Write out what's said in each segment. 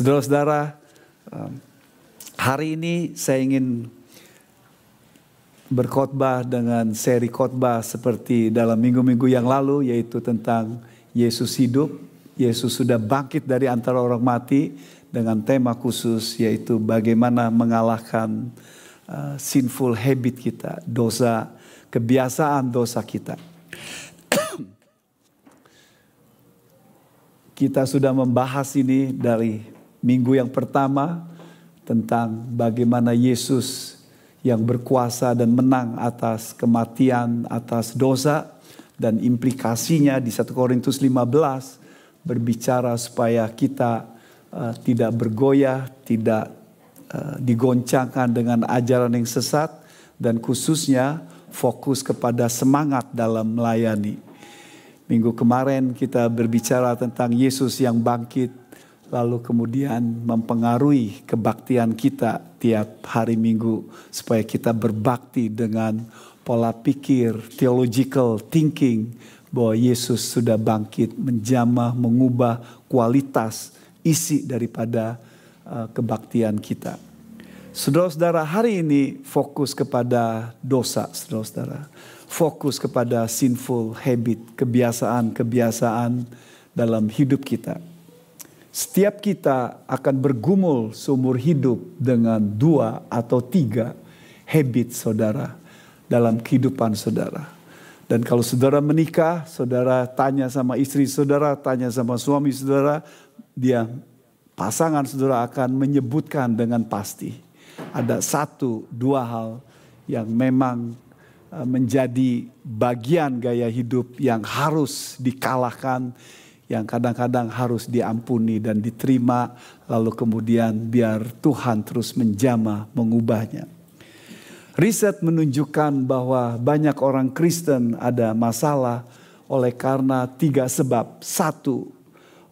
Saudara-saudara, um, hari ini saya ingin berkhotbah dengan seri khotbah seperti dalam minggu-minggu yang lalu yaitu tentang Yesus hidup. Yesus sudah bangkit dari antara orang mati dengan tema khusus yaitu bagaimana mengalahkan uh, sinful habit kita, dosa, kebiasaan dosa kita. kita sudah membahas ini dari minggu yang pertama tentang bagaimana Yesus yang berkuasa dan menang atas kematian, atas dosa dan implikasinya di 1 Korintus 15 berbicara supaya kita uh, tidak bergoyah, tidak uh, digoncangkan dengan ajaran yang sesat dan khususnya fokus kepada semangat dalam melayani. Minggu kemarin kita berbicara tentang Yesus yang bangkit lalu kemudian mempengaruhi kebaktian kita tiap hari Minggu supaya kita berbakti dengan pola pikir theological thinking bahwa Yesus sudah bangkit menjamah mengubah kualitas isi daripada uh, kebaktian kita. Saudara-saudara, hari ini fokus kepada dosa, saudara-saudara. Fokus kepada sinful habit, kebiasaan-kebiasaan dalam hidup kita. Setiap kita akan bergumul seumur hidup dengan dua atau tiga habit saudara dalam kehidupan saudara. Dan kalau saudara menikah, saudara tanya sama istri saudara, tanya sama suami saudara, dia pasangan saudara akan menyebutkan dengan pasti. Ada satu, dua hal yang memang eh, menjadi bagian gaya hidup yang harus dikalahkan, yang kadang-kadang harus diampuni dan diterima, lalu kemudian biar Tuhan terus menjamah, mengubahnya. Riset menunjukkan bahwa banyak orang Kristen ada masalah oleh karena tiga sebab. Satu,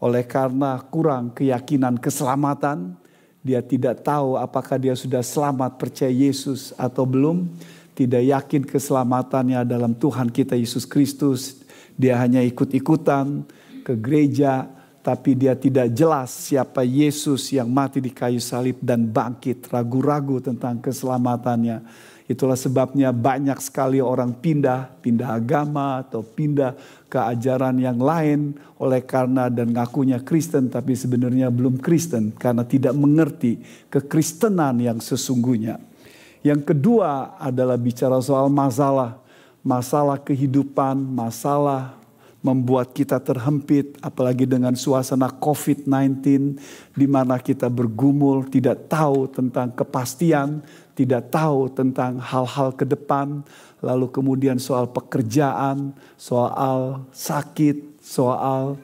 oleh karena kurang keyakinan keselamatan, dia tidak tahu apakah dia sudah selamat percaya Yesus atau belum, tidak yakin keselamatannya dalam Tuhan kita Yesus Kristus, dia hanya ikut-ikutan, ke gereja, tapi dia tidak jelas siapa Yesus yang mati di kayu salib dan bangkit, ragu-ragu tentang keselamatannya. Itulah sebabnya banyak sekali orang pindah, pindah agama atau pindah ke ajaran yang lain oleh karena dan ngakunya Kristen tapi sebenarnya belum Kristen karena tidak mengerti kekristenan yang sesungguhnya. Yang kedua adalah bicara soal masalah, masalah kehidupan, masalah membuat kita terhempit apalagi dengan suasana COVID-19 di mana kita bergumul tidak tahu tentang kepastian, tidak tahu tentang hal-hal ke depan, lalu kemudian soal pekerjaan, soal sakit, soal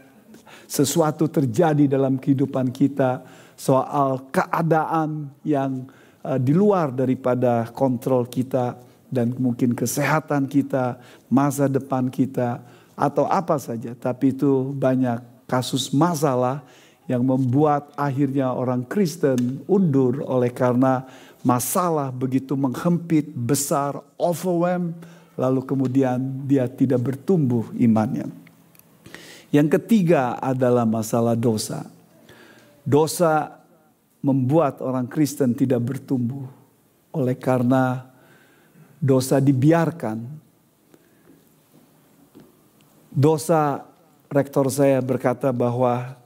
sesuatu terjadi dalam kehidupan kita, soal keadaan yang uh, di luar daripada kontrol kita dan mungkin kesehatan kita, masa depan kita atau apa saja, tapi itu banyak kasus masalah yang membuat akhirnya orang Kristen undur oleh karena masalah begitu menghempit, besar, overwhelm, lalu kemudian dia tidak bertumbuh imannya. Yang ketiga adalah masalah dosa. Dosa membuat orang Kristen tidak bertumbuh oleh karena dosa dibiarkan Dosa rektor saya berkata bahwa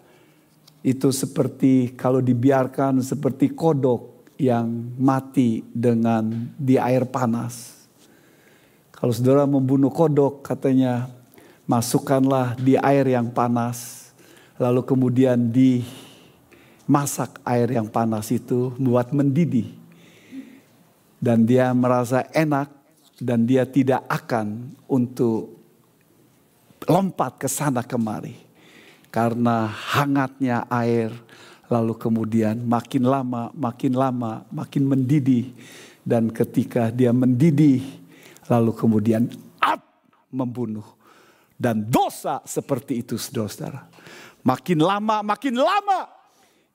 itu seperti kalau dibiarkan seperti kodok yang mati dengan di air panas. Kalau saudara membunuh kodok katanya masukkanlah di air yang panas lalu kemudian dimasak air yang panas itu buat mendidih. Dan dia merasa enak dan dia tidak akan untuk lompat ke sana kemari. Karena hangatnya air, lalu kemudian makin lama, makin lama, makin mendidih. Dan ketika dia mendidih, lalu kemudian up membunuh. Dan dosa seperti itu saudara-saudara. Makin lama, makin lama.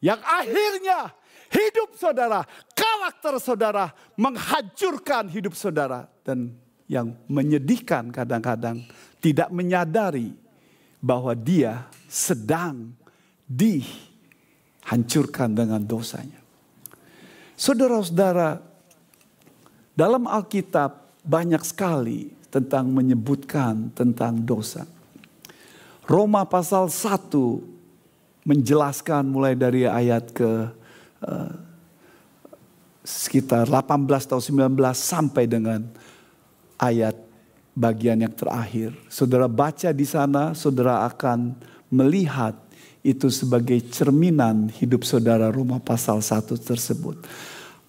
Yang akhirnya hidup saudara, karakter saudara menghancurkan hidup saudara. Dan yang menyedihkan kadang-kadang tidak menyadari bahwa dia sedang di hancurkan dengan dosanya. Saudara-saudara, dalam Alkitab banyak sekali tentang menyebutkan tentang dosa. Roma pasal 1 menjelaskan mulai dari ayat ke uh, sekitar 18 atau 19 sampai dengan ayat bagian yang terakhir. Saudara baca di sana, saudara akan melihat itu sebagai cerminan hidup saudara Roma pasal 1 tersebut.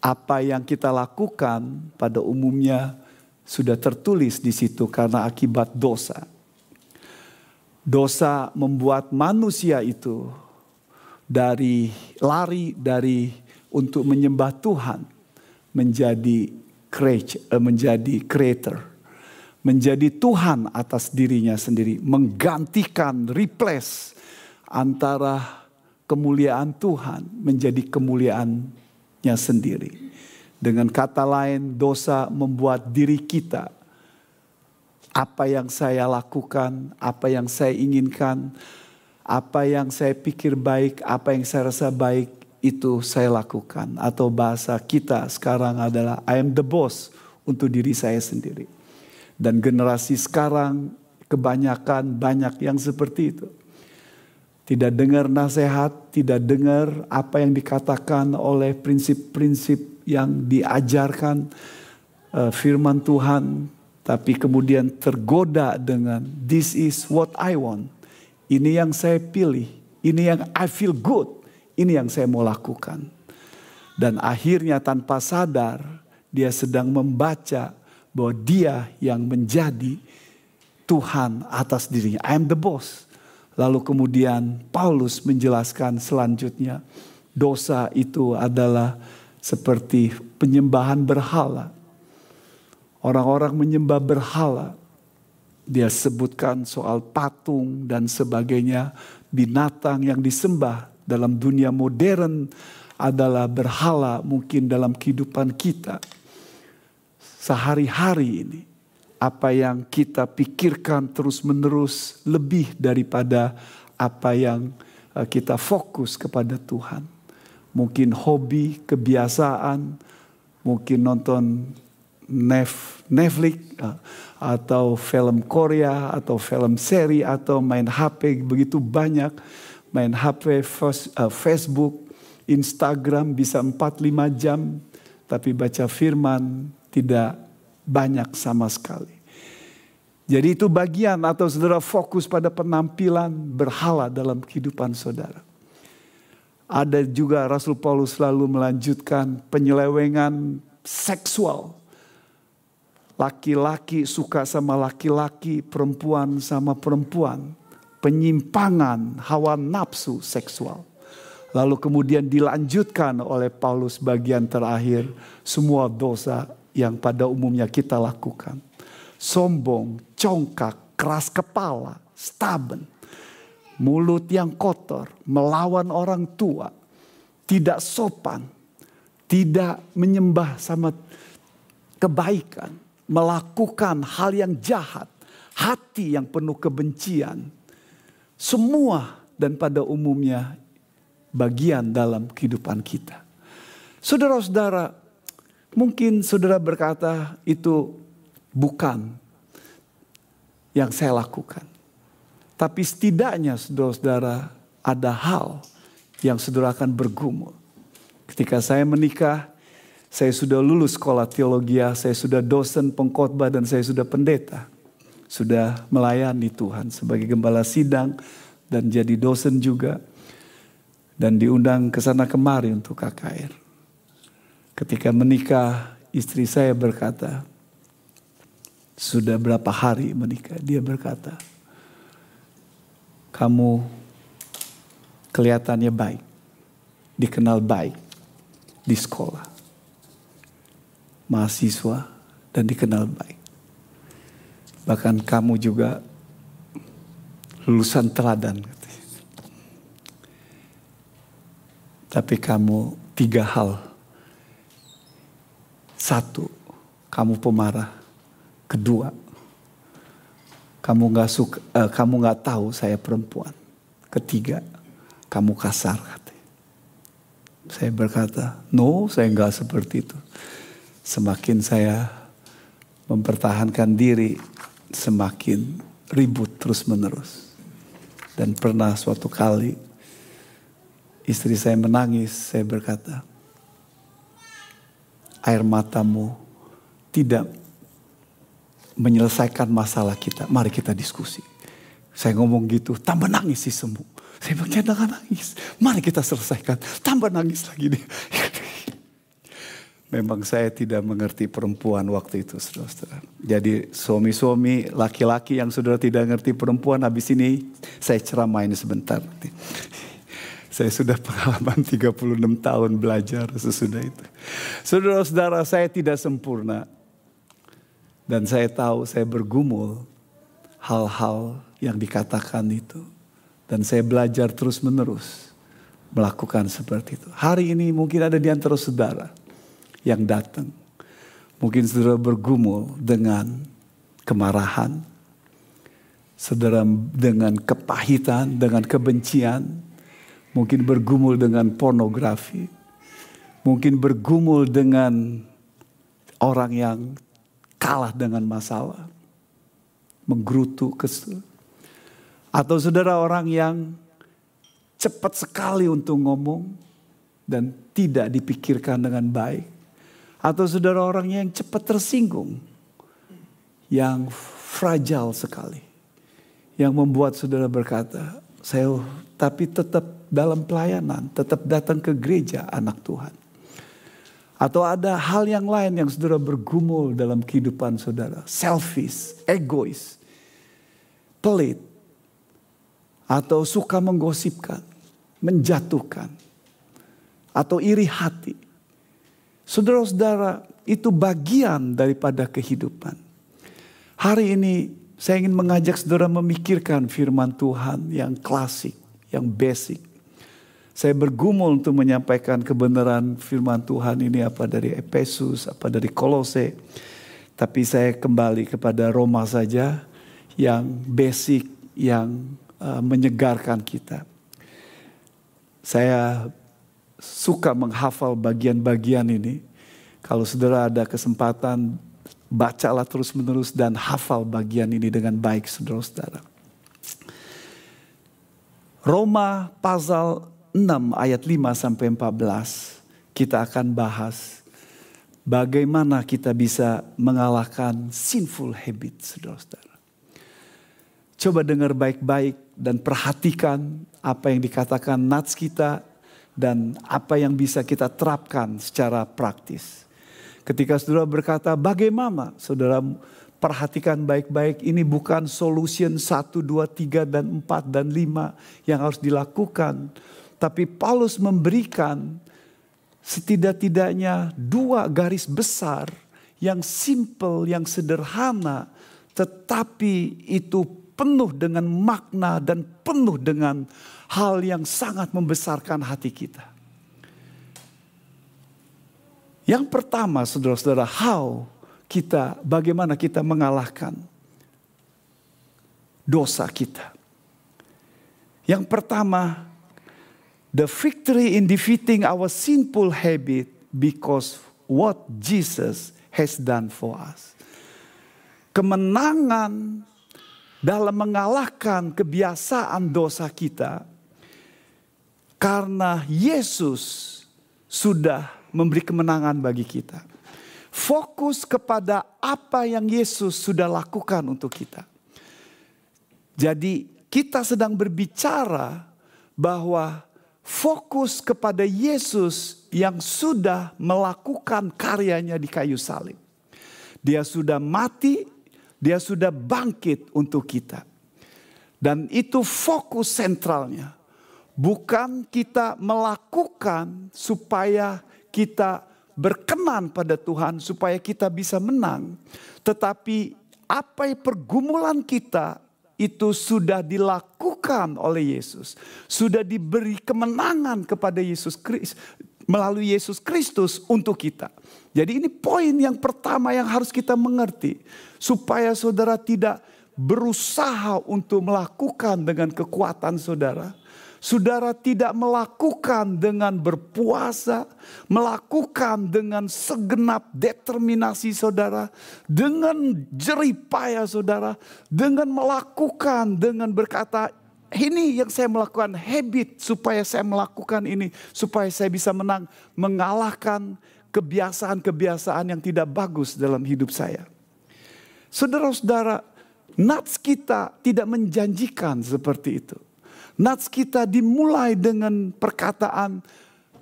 Apa yang kita lakukan pada umumnya sudah tertulis di situ karena akibat dosa. Dosa membuat manusia itu dari lari dari untuk menyembah Tuhan menjadi creator, eh, menjadi creator, menjadi Tuhan atas dirinya sendiri, menggantikan, replace antara kemuliaan Tuhan menjadi kemuliaannya sendiri. Dengan kata lain, dosa membuat diri kita apa yang saya lakukan, apa yang saya inginkan, apa yang saya pikir baik, apa yang saya rasa baik, itu saya lakukan. Atau bahasa kita sekarang adalah I am the boss untuk diri saya sendiri. Dan generasi sekarang kebanyakan banyak yang seperti itu. Tidak dengar nasihat, tidak dengar apa yang dikatakan oleh prinsip-prinsip yang diajarkan uh, firman Tuhan, tapi kemudian tergoda dengan this is what I want. Ini yang saya pilih, ini yang I feel good, ini yang saya mau lakukan. Dan akhirnya tanpa sadar dia sedang membaca bahwa dia yang menjadi Tuhan atas dirinya. I am the boss. Lalu kemudian Paulus menjelaskan selanjutnya dosa itu adalah seperti penyembahan berhala Orang-orang menyembah berhala. Dia sebutkan soal patung dan sebagainya. Binatang yang disembah dalam dunia modern adalah berhala mungkin dalam kehidupan kita. Sehari-hari ini apa yang kita pikirkan terus-menerus lebih daripada apa yang eh, kita fokus kepada Tuhan. Mungkin hobi, kebiasaan, mungkin nonton Netflix uh, atau film Korea atau film seri atau main HP begitu banyak main HP uh, Facebook Instagram bisa 4-5 jam tapi baca firman tidak banyak sama sekali. Jadi itu bagian atau saudara fokus pada penampilan berhala dalam kehidupan saudara. Ada juga Rasul Paulus selalu melanjutkan penyelewengan seksual Laki-laki suka sama laki-laki, perempuan sama perempuan. Penyimpangan hawa nafsu seksual. Lalu kemudian dilanjutkan oleh Paulus bagian terakhir. Semua dosa yang pada umumnya kita lakukan. Sombong, congkak, keras kepala, stubborn. Mulut yang kotor, melawan orang tua. Tidak sopan, tidak menyembah sama kebaikan melakukan hal yang jahat, hati yang penuh kebencian, semua dan pada umumnya bagian dalam kehidupan kita. Saudara-saudara, mungkin saudara berkata itu bukan yang saya lakukan. Tapi setidaknya saudara-saudara ada hal yang saudara akan bergumul. Ketika saya menikah, saya sudah lulus sekolah teologi, saya sudah dosen pengkhotbah dan saya sudah pendeta. Sudah melayani Tuhan sebagai gembala sidang dan jadi dosen juga. Dan diundang ke sana kemari untuk KKR. Ketika menikah, istri saya berkata, sudah berapa hari menikah? Dia berkata, kamu kelihatannya baik, dikenal baik di sekolah mahasiswa dan dikenal baik. Bahkan kamu juga lulusan teladan. Tapi kamu tiga hal. Satu, kamu pemarah. Kedua, kamu nggak suka, uh, kamu nggak tahu saya perempuan. Ketiga, kamu kasar. Katanya. Saya berkata, no saya enggak seperti itu. Semakin saya mempertahankan diri, semakin ribut terus menerus. Dan pernah suatu kali istri saya menangis, saya berkata, air matamu tidak menyelesaikan masalah kita. Mari kita diskusi. Saya ngomong gitu, tambah nangis sih semua. Saya bilang, jangan nangis. Mari kita selesaikan. Tambah nangis lagi nih. Memang saya tidak mengerti perempuan waktu itu, saudara-saudara. Jadi suami-suami, laki-laki yang saudara tidak mengerti perempuan, habis ini saya ceramain sebentar. Saya sudah pengalaman 36 tahun belajar sesudah itu. Saudara-saudara, saya tidak sempurna. Dan saya tahu saya bergumul hal-hal yang dikatakan itu. Dan saya belajar terus menerus melakukan seperti itu. Hari ini mungkin ada di antara saudara yang datang. Mungkin saudara bergumul dengan kemarahan. Saudara dengan kepahitan, dengan kebencian. Mungkin bergumul dengan pornografi. Mungkin bergumul dengan orang yang kalah dengan masalah. Menggerutu kesel. Atau saudara orang yang cepat sekali untuk ngomong dan tidak dipikirkan dengan baik. Atau saudara orang yang cepat tersinggung. Yang fragile sekali. Yang membuat saudara berkata, saya tapi tetap dalam pelayanan, tetap datang ke gereja anak Tuhan. Atau ada hal yang lain yang saudara bergumul dalam kehidupan saudara. Selfish, egois, pelit. Atau suka menggosipkan, menjatuhkan. Atau iri hati. Saudara-saudara itu bagian daripada kehidupan. Hari ini saya ingin mengajak saudara memikirkan firman Tuhan yang klasik, yang basic saya bergumul untuk menyampaikan kebenaran firman Tuhan ini apa dari Efesus, apa dari Kolose. Tapi saya kembali kepada Roma saja yang basic, yang uh, menyegarkan kita. Saya suka menghafal bagian-bagian ini. Kalau saudara ada kesempatan, bacalah terus-menerus dan hafal bagian ini dengan baik saudara-saudara. Roma pasal 6 ayat 5 sampai 14 kita akan bahas bagaimana kita bisa mengalahkan sinful habit saudara-saudara. Coba dengar baik-baik dan perhatikan apa yang dikatakan nats kita dan apa yang bisa kita terapkan secara praktis. Ketika saudara berkata bagaimana saudara perhatikan baik-baik ini bukan solution 1, 2, 3 dan 4 dan 5 yang harus dilakukan tapi Paulus memberikan setidak-tidaknya dua garis besar yang simple, yang sederhana, tetapi itu penuh dengan makna dan penuh dengan hal yang sangat membesarkan hati kita. Yang pertama, saudara-saudara, how kita, bagaimana kita mengalahkan dosa kita. Yang pertama, the victory in defeating our sinful habit because what Jesus has done for us. Kemenangan dalam mengalahkan kebiasaan dosa kita karena Yesus sudah memberi kemenangan bagi kita. Fokus kepada apa yang Yesus sudah lakukan untuk kita. Jadi kita sedang berbicara bahwa fokus kepada Yesus yang sudah melakukan karyanya di kayu salib. Dia sudah mati, dia sudah bangkit untuk kita. Dan itu fokus sentralnya. Bukan kita melakukan supaya kita berkenan pada Tuhan, supaya kita bisa menang. Tetapi apa pergumulan kita itu sudah dilakukan oleh Yesus, sudah diberi kemenangan kepada Yesus Kristus melalui Yesus Kristus untuk kita. Jadi ini poin yang pertama yang harus kita mengerti supaya saudara tidak berusaha untuk melakukan dengan kekuatan saudara, saudara tidak melakukan dengan berpuasa, melakukan dengan segenap determinasi saudara, dengan jerih payah saudara, dengan melakukan dengan berkata ini yang saya melakukan habit supaya saya melakukan ini supaya saya bisa menang mengalahkan kebiasaan-kebiasaan yang tidak bagus dalam hidup saya. Saudara-saudara, nats kita tidak menjanjikan seperti itu. Nats kita dimulai dengan perkataan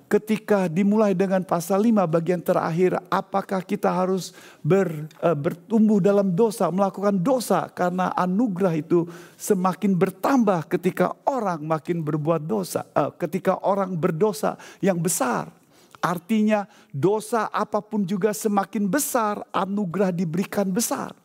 ketika dimulai dengan pasal 5 bagian terakhir apakah kita harus ber, uh, bertumbuh dalam dosa melakukan dosa karena anugerah itu semakin bertambah ketika orang makin berbuat dosa uh, ketika orang berdosa yang besar. Artinya dosa apa pun juga semakin besar anugerah diberikan besar.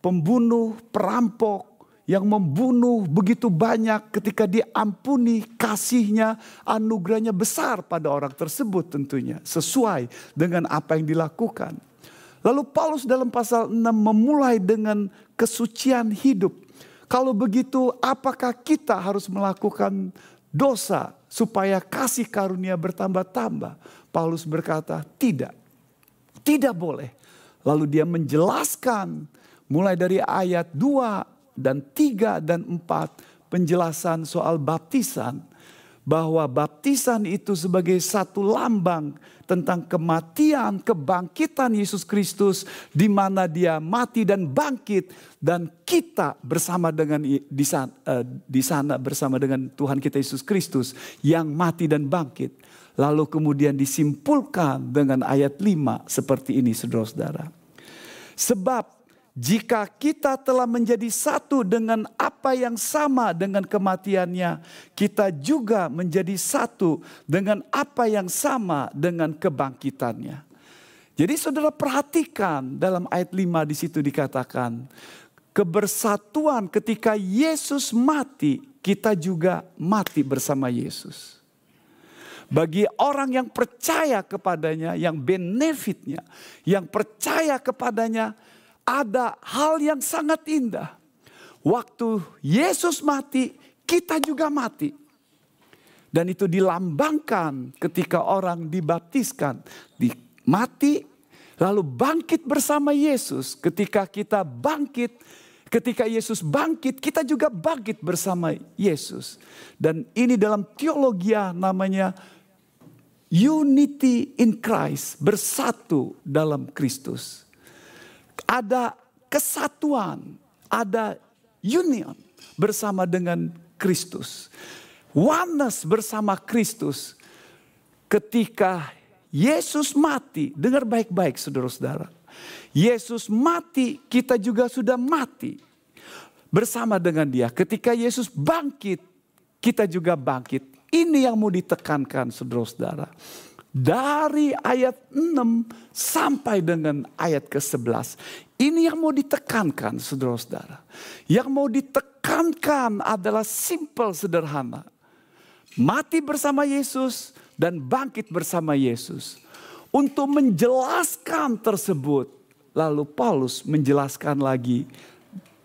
Pembunuh perampok yang membunuh begitu banyak ketika diampuni kasihnya anugerahnya besar pada orang tersebut tentunya sesuai dengan apa yang dilakukan. Lalu Paulus dalam pasal 6 memulai dengan kesucian hidup. Kalau begitu apakah kita harus melakukan dosa supaya kasih karunia bertambah-tambah? Paulus berkata tidak. Tidak boleh. Lalu dia menjelaskan mulai dari ayat 2 dan 3 dan 4 penjelasan soal baptisan bahwa baptisan itu sebagai satu lambang tentang kematian, kebangkitan Yesus Kristus di mana dia mati dan bangkit dan kita bersama dengan di sana, eh, di sana bersama dengan Tuhan kita Yesus Kristus yang mati dan bangkit. Lalu kemudian disimpulkan dengan ayat 5 seperti ini saudara-saudara. Sebab jika kita telah menjadi satu dengan apa yang sama dengan kematiannya, kita juga menjadi satu dengan apa yang sama dengan kebangkitannya. Jadi saudara perhatikan dalam ayat 5 di situ dikatakan, kebersatuan ketika Yesus mati, kita juga mati bersama Yesus. Bagi orang yang percaya kepadanya, yang benefitnya, yang percaya kepadanya, ada hal yang sangat indah. Waktu Yesus mati, kita juga mati. Dan itu dilambangkan ketika orang dibaptiskan. Di, mati, lalu bangkit bersama Yesus. Ketika kita bangkit, ketika Yesus bangkit, kita juga bangkit bersama Yesus. Dan ini dalam teologi namanya unity in Christ, bersatu dalam Kristus ada kesatuan, ada union bersama dengan Kristus. Oneness bersama Kristus ketika Yesus mati, dengar baik-baik saudara-saudara. Yesus mati, kita juga sudah mati bersama dengan dia. Ketika Yesus bangkit, kita juga bangkit. Ini yang mau ditekankan saudara-saudara dari ayat 6 sampai dengan ayat ke-11. Ini yang mau ditekankan saudara-saudara. Yang mau ditekankan adalah simple sederhana. Mati bersama Yesus dan bangkit bersama Yesus. Untuk menjelaskan tersebut, lalu Paulus menjelaskan lagi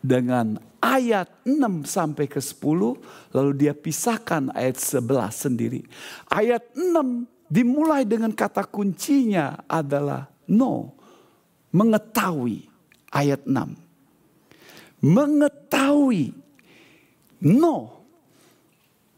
dengan ayat 6 sampai ke 10, lalu dia pisahkan ayat 11 sendiri. Ayat 6 dimulai dengan kata kuncinya adalah no. Mengetahui ayat 6. Mengetahui no.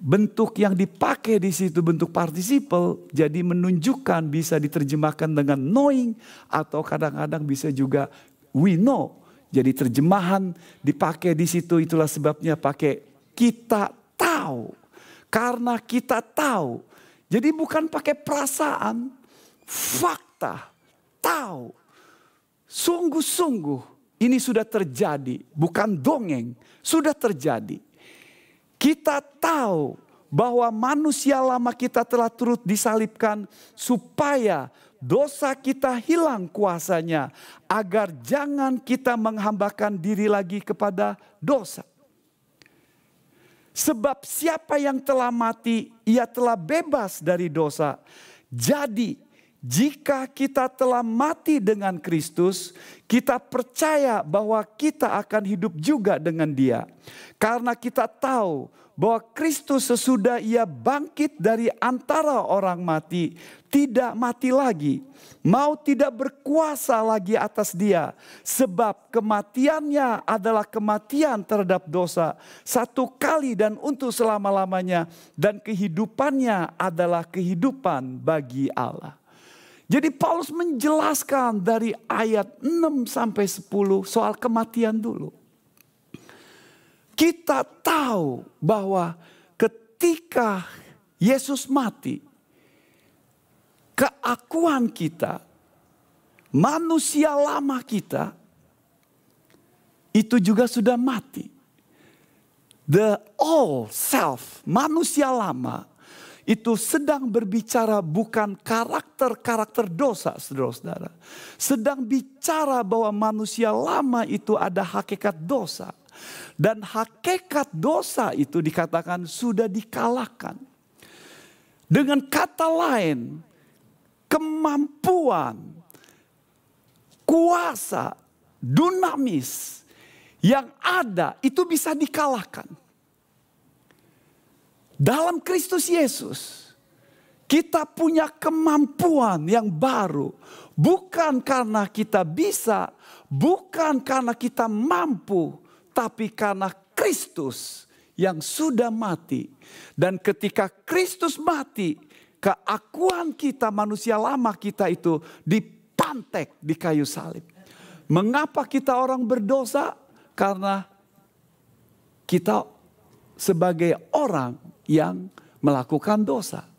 Bentuk yang dipakai di situ bentuk participle jadi menunjukkan bisa diterjemahkan dengan knowing atau kadang-kadang bisa juga we know. Jadi terjemahan dipakai di situ itulah sebabnya pakai kita tahu. Karena kita tahu jadi bukan pakai perasaan, fakta, tahu. Sungguh-sungguh ini sudah terjadi, bukan dongeng, sudah terjadi. Kita tahu bahwa manusia lama kita telah turut disalibkan supaya dosa kita hilang kuasanya agar jangan kita menghambakan diri lagi kepada dosa. Sebab siapa yang telah mati, ia telah bebas dari dosa. Jadi, jika kita telah mati dengan Kristus, kita percaya bahwa kita akan hidup juga dengan Dia, karena kita tahu bahwa Kristus sesudah ia bangkit dari antara orang mati tidak mati lagi, mau tidak berkuasa lagi atas dia, sebab kematiannya adalah kematian terhadap dosa satu kali dan untuk selama-lamanya, dan kehidupannya adalah kehidupan bagi Allah. Jadi Paulus menjelaskan dari ayat 6 sampai 10 soal kematian dulu kita tahu bahwa ketika Yesus mati, keakuan kita, manusia lama kita, itu juga sudah mati. The all self, manusia lama, itu sedang berbicara bukan karakter-karakter dosa, saudara-saudara. Sedang bicara bahwa manusia lama itu ada hakikat dosa. Dan hakikat dosa itu dikatakan sudah dikalahkan. Dengan kata lain, kemampuan, kuasa, dinamis yang ada itu bisa dikalahkan. Dalam Kristus Yesus, kita punya kemampuan yang baru, bukan karena kita bisa, bukan karena kita mampu, tapi karena Kristus yang sudah mati. Dan ketika Kristus mati, keakuan kita manusia lama kita itu dipantek di kayu salib. Mengapa kita orang berdosa? Karena kita sebagai orang yang melakukan dosa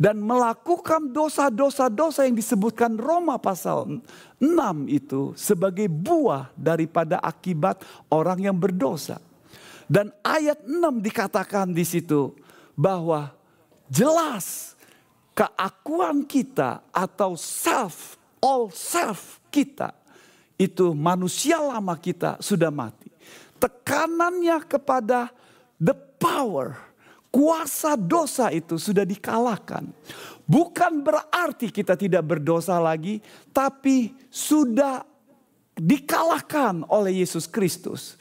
dan melakukan dosa-dosa-dosa yang disebutkan Roma pasal 6 itu sebagai buah daripada akibat orang yang berdosa. Dan ayat 6 dikatakan di situ bahwa jelas keakuan kita atau self, all self kita itu manusia lama kita sudah mati. Tekanannya kepada the power Kuasa dosa itu sudah dikalahkan. Bukan berarti kita tidak berdosa lagi, tapi sudah dikalahkan oleh Yesus Kristus.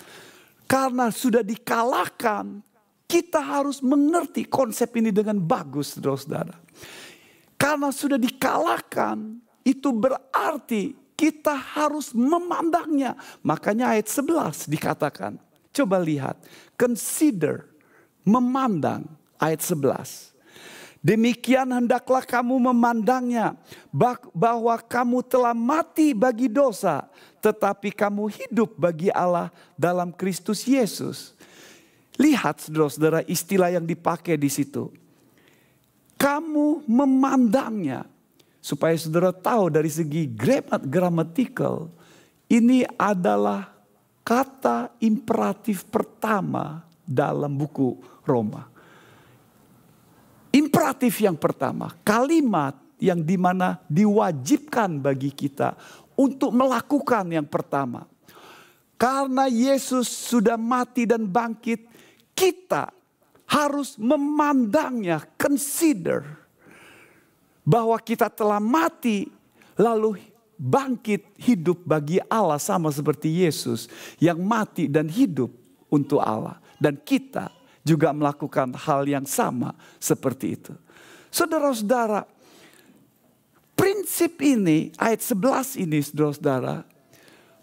Karena sudah dikalahkan, kita harus mengerti konsep ini dengan bagus, saudara-saudara. Karena sudah dikalahkan, itu berarti kita harus memandangnya. Makanya ayat 11 dikatakan, coba lihat, consider memandang ayat 11. Demikian hendaklah kamu memandangnya bahwa kamu telah mati bagi dosa tetapi kamu hidup bagi Allah dalam Kristus Yesus. Lihat saudara-saudara istilah yang dipakai di situ. Kamu memandangnya supaya saudara tahu dari segi gramatikal ini adalah kata imperatif pertama dalam buku Roma. Imperatif yang pertama, kalimat yang di mana diwajibkan bagi kita untuk melakukan yang pertama. Karena Yesus sudah mati dan bangkit, kita harus memandangnya, consider bahwa kita telah mati lalu bangkit hidup bagi Allah sama seperti Yesus yang mati dan hidup untuk Allah. Dan kita juga melakukan hal yang sama seperti itu. Saudara-saudara, prinsip ini, ayat 11 ini saudara-saudara,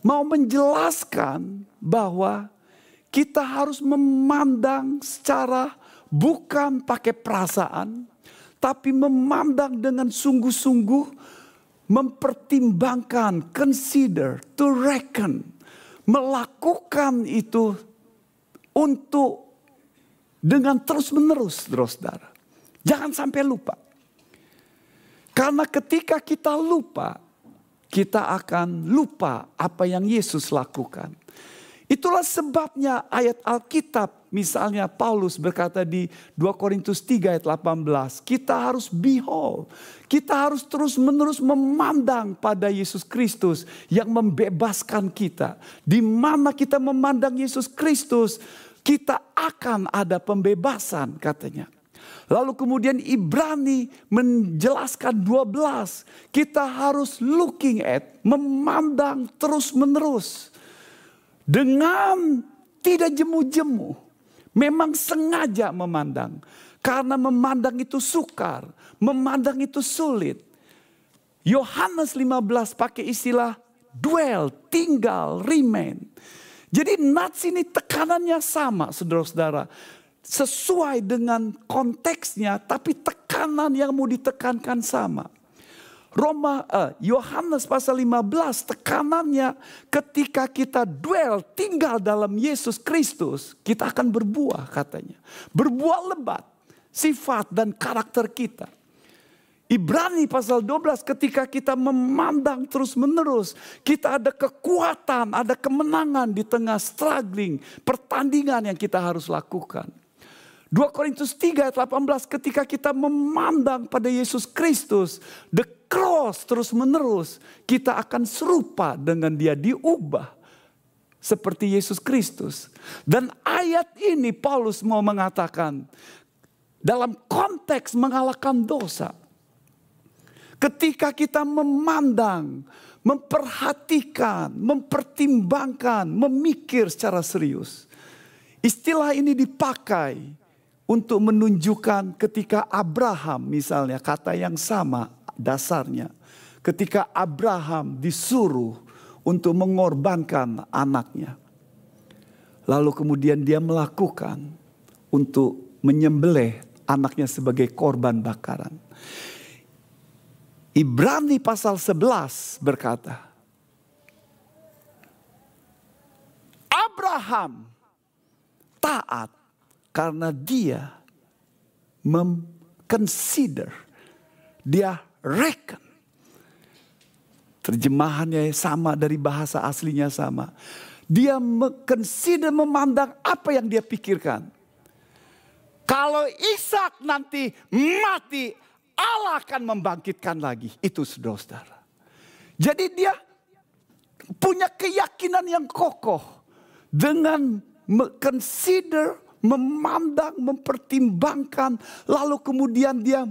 mau menjelaskan bahwa kita harus memandang secara bukan pakai perasaan, tapi memandang dengan sungguh-sungguh, mempertimbangkan, consider, to reckon, melakukan itu untuk dengan terus-menerus, saudara. Jangan sampai lupa. Karena ketika kita lupa, kita akan lupa apa yang Yesus lakukan. Itulah sebabnya ayat Alkitab misalnya Paulus berkata di 2 Korintus 3 ayat 18. Kita harus behold. Kita harus terus menerus memandang pada Yesus Kristus yang membebaskan kita. Di mana kita memandang Yesus Kristus kita akan ada pembebasan katanya. Lalu kemudian Ibrani menjelaskan 12. Kita harus looking at, memandang terus menerus. Dengan tidak jemu-jemu. memang sengaja memandang. Karena memandang itu sukar, memandang itu sulit. Yohanes 15 pakai istilah dwell, tinggal, remain. Jadi nats ini tekanannya sama saudara-saudara. Sesuai dengan konteksnya tapi tekanan yang mau ditekankan sama. Roma uh, Yohanes pasal 15 tekanannya ketika kita duel tinggal dalam Yesus Kristus kita akan berbuah katanya. Berbuah lebat sifat dan karakter kita. Ibrani pasal 12 ketika kita memandang terus menerus. Kita ada kekuatan, ada kemenangan di tengah struggling, pertandingan yang kita harus lakukan. 2 Korintus 3 ayat 18 ketika kita memandang pada Yesus Kristus. The cross terus menerus. Kita akan serupa dengan dia diubah. Seperti Yesus Kristus. Dan ayat ini Paulus mau mengatakan dalam konteks mengalahkan dosa. Ketika kita memandang, memperhatikan, mempertimbangkan, memikir secara serius. Istilah ini dipakai untuk menunjukkan ketika Abraham misalnya kata yang sama dasarnya. Ketika Abraham disuruh untuk mengorbankan anaknya. Lalu kemudian dia melakukan untuk menyembelih anaknya sebagai korban bakaran. Ibrani pasal 11 berkata, Abraham taat karena dia memconsider, dia reckon. Terjemahannya sama dari bahasa aslinya sama. Dia consider memandang apa yang dia pikirkan. Kalau Ishak nanti mati, Allah akan membangkitkan lagi. Itu saudara-saudara. Jadi dia punya keyakinan yang kokoh. Dengan consider, memandang, mempertimbangkan. Lalu kemudian dia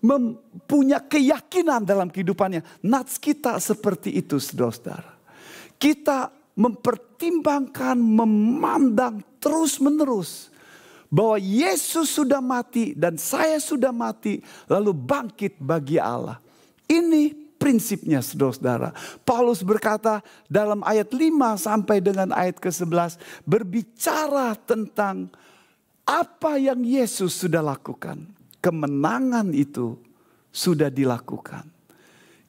mempunyai keyakinan dalam kehidupannya. Nats kita seperti itu saudara-saudara. Kita mempertimbangkan, memandang terus menerus bahwa Yesus sudah mati dan saya sudah mati lalu bangkit bagi Allah. Ini prinsipnya saudara-saudara. Paulus berkata dalam ayat 5 sampai dengan ayat ke-11 berbicara tentang apa yang Yesus sudah lakukan. Kemenangan itu sudah dilakukan.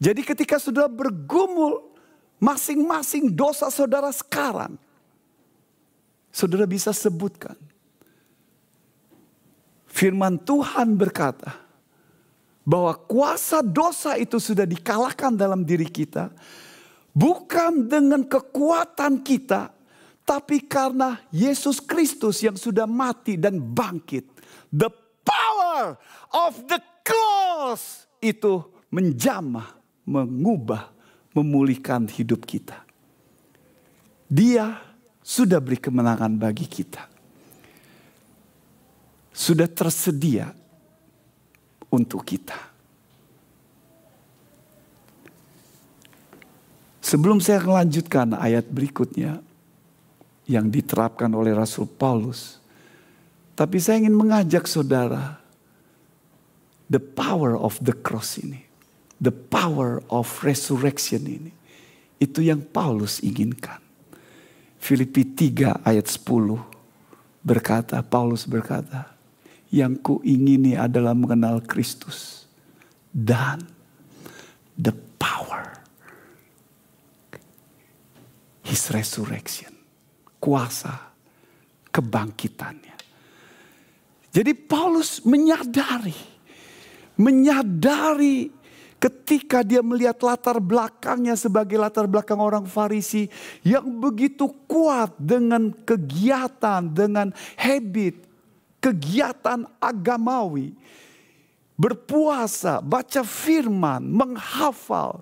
Jadi ketika sudah bergumul masing-masing dosa saudara sekarang. Saudara bisa sebutkan Firman Tuhan berkata bahwa kuasa dosa itu sudah dikalahkan dalam diri kita, bukan dengan kekuatan kita, tapi karena Yesus Kristus yang sudah mati dan bangkit. The power of the cross itu menjamah, mengubah, memulihkan hidup kita. Dia sudah beri kemenangan bagi kita sudah tersedia untuk kita. Sebelum saya melanjutkan ayat berikutnya yang diterapkan oleh Rasul Paulus, tapi saya ingin mengajak saudara the power of the cross ini, the power of resurrection ini. Itu yang Paulus inginkan. Filipi 3 ayat 10 berkata, Paulus berkata, yang kuingini adalah mengenal Kristus dan the power his resurrection kuasa kebangkitannya. Jadi Paulus menyadari menyadari ketika dia melihat latar belakangnya sebagai latar belakang orang Farisi yang begitu kuat dengan kegiatan, dengan habit, kegiatan agamawi, berpuasa, baca firman, menghafal,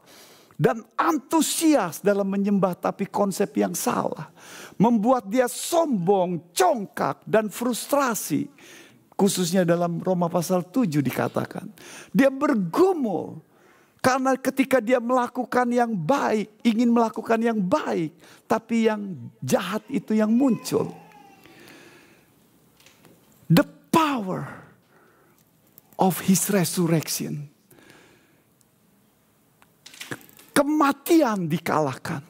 dan antusias dalam menyembah tapi konsep yang salah. Membuat dia sombong, congkak, dan frustrasi. Khususnya dalam Roma pasal 7 dikatakan. Dia bergumul. Karena ketika dia melakukan yang baik, ingin melakukan yang baik. Tapi yang jahat itu yang muncul. the power of his resurrection. Kematian dikalahkan.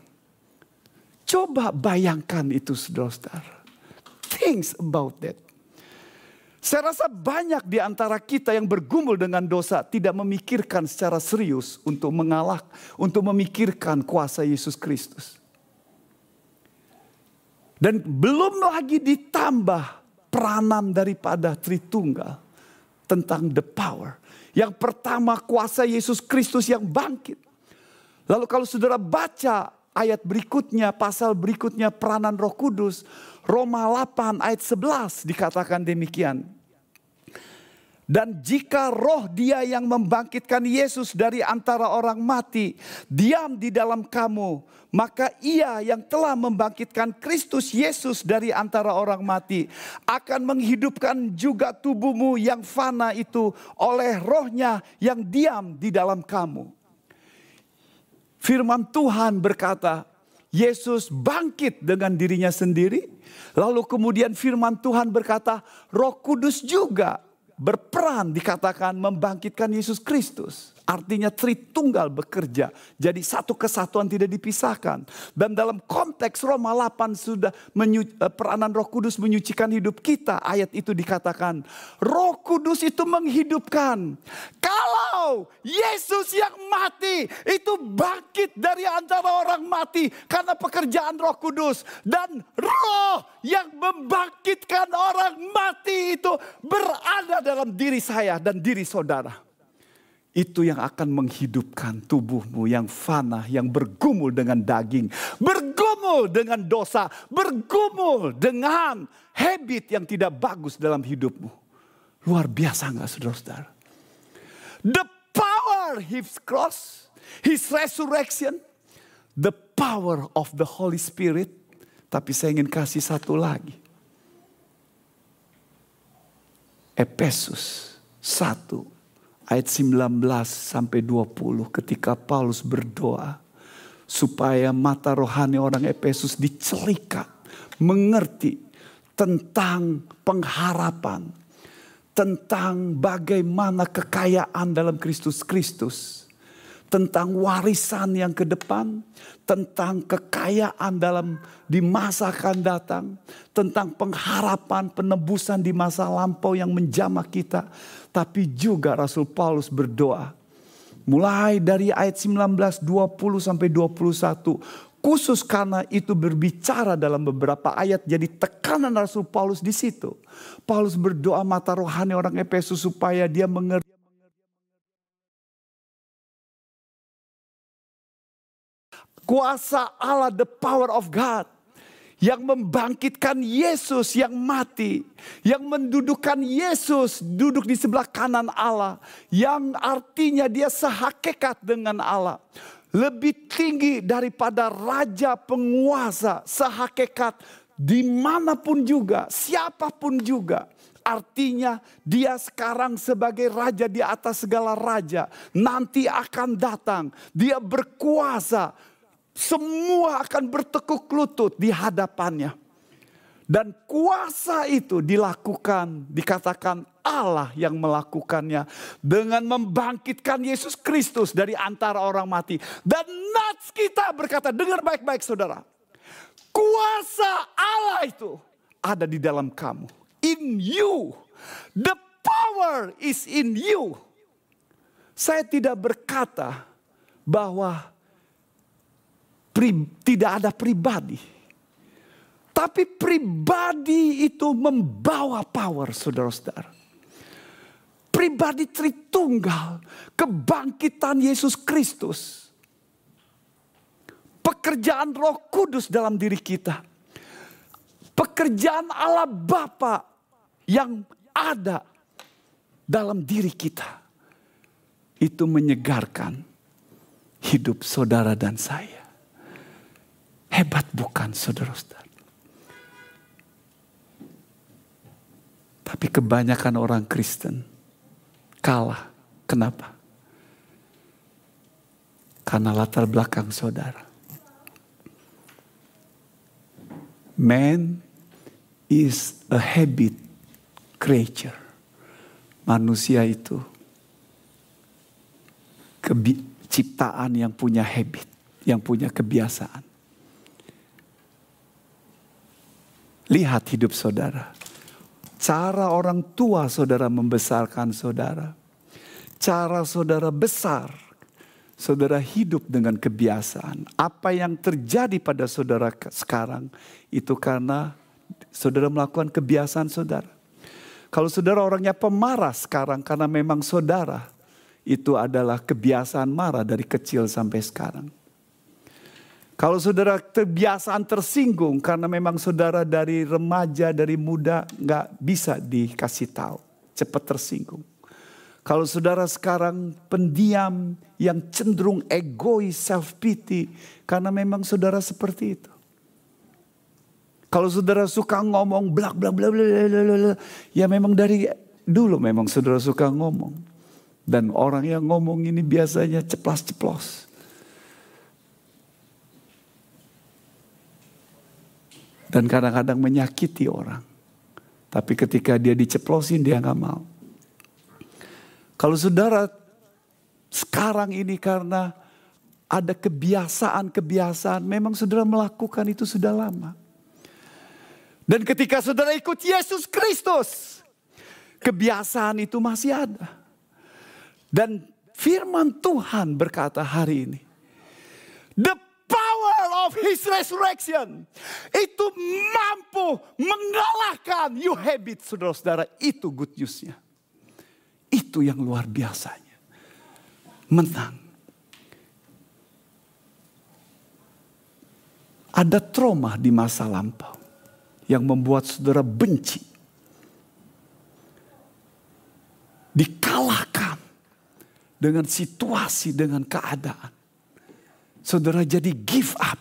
Coba bayangkan itu saudara-saudara. Things about that. Saya rasa banyak di antara kita yang bergumul dengan dosa tidak memikirkan secara serius untuk mengalah, untuk memikirkan kuasa Yesus Kristus. Dan belum lagi ditambah peranan daripada Tritunggal tentang the power. Yang pertama kuasa Yesus Kristus yang bangkit. Lalu kalau saudara baca ayat berikutnya, pasal berikutnya peranan roh kudus. Roma 8 ayat 11 dikatakan demikian. Dan jika roh dia yang membangkitkan Yesus dari antara orang mati diam di dalam kamu, maka ia yang telah membangkitkan Kristus Yesus dari antara orang mati akan menghidupkan juga tubuhmu yang fana itu oleh rohnya yang diam di dalam kamu. Firman Tuhan berkata, Yesus bangkit dengan dirinya sendiri. Lalu kemudian firman Tuhan berkata, Roh Kudus juga berperan dikatakan membangkitkan Yesus Kristus. Artinya Tritunggal bekerja. Jadi satu kesatuan tidak dipisahkan. Dan dalam konteks Roma 8 sudah eh, peranan roh kudus menyucikan hidup kita. Ayat itu dikatakan roh kudus itu menghidupkan. Kalau Yesus yang mati itu bangkit dari antara orang mati. Karena pekerjaan roh kudus. Dan roh yang membangkitkan orang mati itu berada dalam diri saya dan diri saudara itu yang akan menghidupkan tubuhmu yang fana, yang bergumul dengan daging, bergumul dengan dosa, bergumul dengan habit yang tidak bagus dalam hidupmu. Luar biasa nggak saudara-saudara? The power his cross, his resurrection, the power of the Holy Spirit. Tapi saya ingin kasih satu lagi. Efesus 1 ayat 19 sampai 20 ketika Paulus berdoa supaya mata rohani orang Efesus dicelikat, mengerti tentang pengharapan, tentang bagaimana kekayaan dalam Kristus Kristus, tentang warisan yang ke depan, tentang kekayaan dalam di masa akan datang, tentang pengharapan penebusan di masa lampau yang menjamah kita, tapi juga Rasul Paulus berdoa. Mulai dari ayat 19, 20 sampai 21. Khusus karena itu berbicara dalam beberapa ayat jadi tekanan Rasul Paulus di situ. Paulus berdoa mata rohani orang Efesus supaya dia mengerti kuasa Allah, the power of God yang membangkitkan Yesus yang mati, yang mendudukkan Yesus duduk di sebelah kanan Allah, yang artinya dia sehakikat dengan Allah. Lebih tinggi daripada raja penguasa sehakikat di mana pun juga, siapa pun juga. Artinya dia sekarang sebagai raja di atas segala raja. Nanti akan datang. Dia berkuasa semua akan bertekuk lutut di hadapannya. Dan kuasa itu dilakukan, dikatakan Allah yang melakukannya. Dengan membangkitkan Yesus Kristus dari antara orang mati. Dan nats kita berkata, dengar baik-baik saudara. Kuasa Allah itu ada di dalam kamu. In you. The power is in you. Saya tidak berkata bahwa pri, tidak ada pribadi. Tapi pribadi itu membawa power saudara-saudara. Pribadi Tritunggal, kebangkitan Yesus Kristus. Pekerjaan roh kudus dalam diri kita. Pekerjaan Allah Bapa yang ada dalam diri kita. Itu menyegarkan hidup saudara dan saya. Hebat bukan saudara-saudara. Tapi kebanyakan orang Kristen kalah. Kenapa? Karena latar belakang saudara. Man is a habit creature. Manusia itu ciptaan yang punya habit, yang punya kebiasaan. Lihat hidup saudara. Cara orang tua saudara membesarkan saudara. Cara saudara besar. Saudara hidup dengan kebiasaan. Apa yang terjadi pada saudara sekarang itu karena saudara melakukan kebiasaan saudara. Kalau saudara orangnya pemarah sekarang karena memang saudara itu adalah kebiasaan marah dari kecil sampai sekarang. Kalau saudara kebiasaan tersinggung karena memang saudara dari remaja, dari muda nggak bisa dikasih tahu, cepat tersinggung. Kalau saudara sekarang pendiam yang cenderung egois, self pity karena memang saudara seperti itu. Kalau saudara suka ngomong blak blak blak blak blak, ya memang dari dulu memang saudara suka ngomong. Dan orang yang ngomong ini biasanya ceplas-ceplos. Dan kadang-kadang menyakiti orang. Tapi ketika dia diceplosin dia nggak mau. Kalau saudara sekarang ini karena ada kebiasaan-kebiasaan, memang saudara melakukan itu sudah lama. Dan ketika saudara ikut Yesus Kristus, kebiasaan itu masih ada. Dan firman Tuhan berkata hari ini, the of his resurrection. Itu mampu mengalahkan you habit saudara-saudara. Itu good newsnya. Itu yang luar biasanya. Menang. Ada trauma di masa lampau yang membuat saudara benci. Dikalahkan dengan situasi, dengan keadaan. Saudara jadi give up.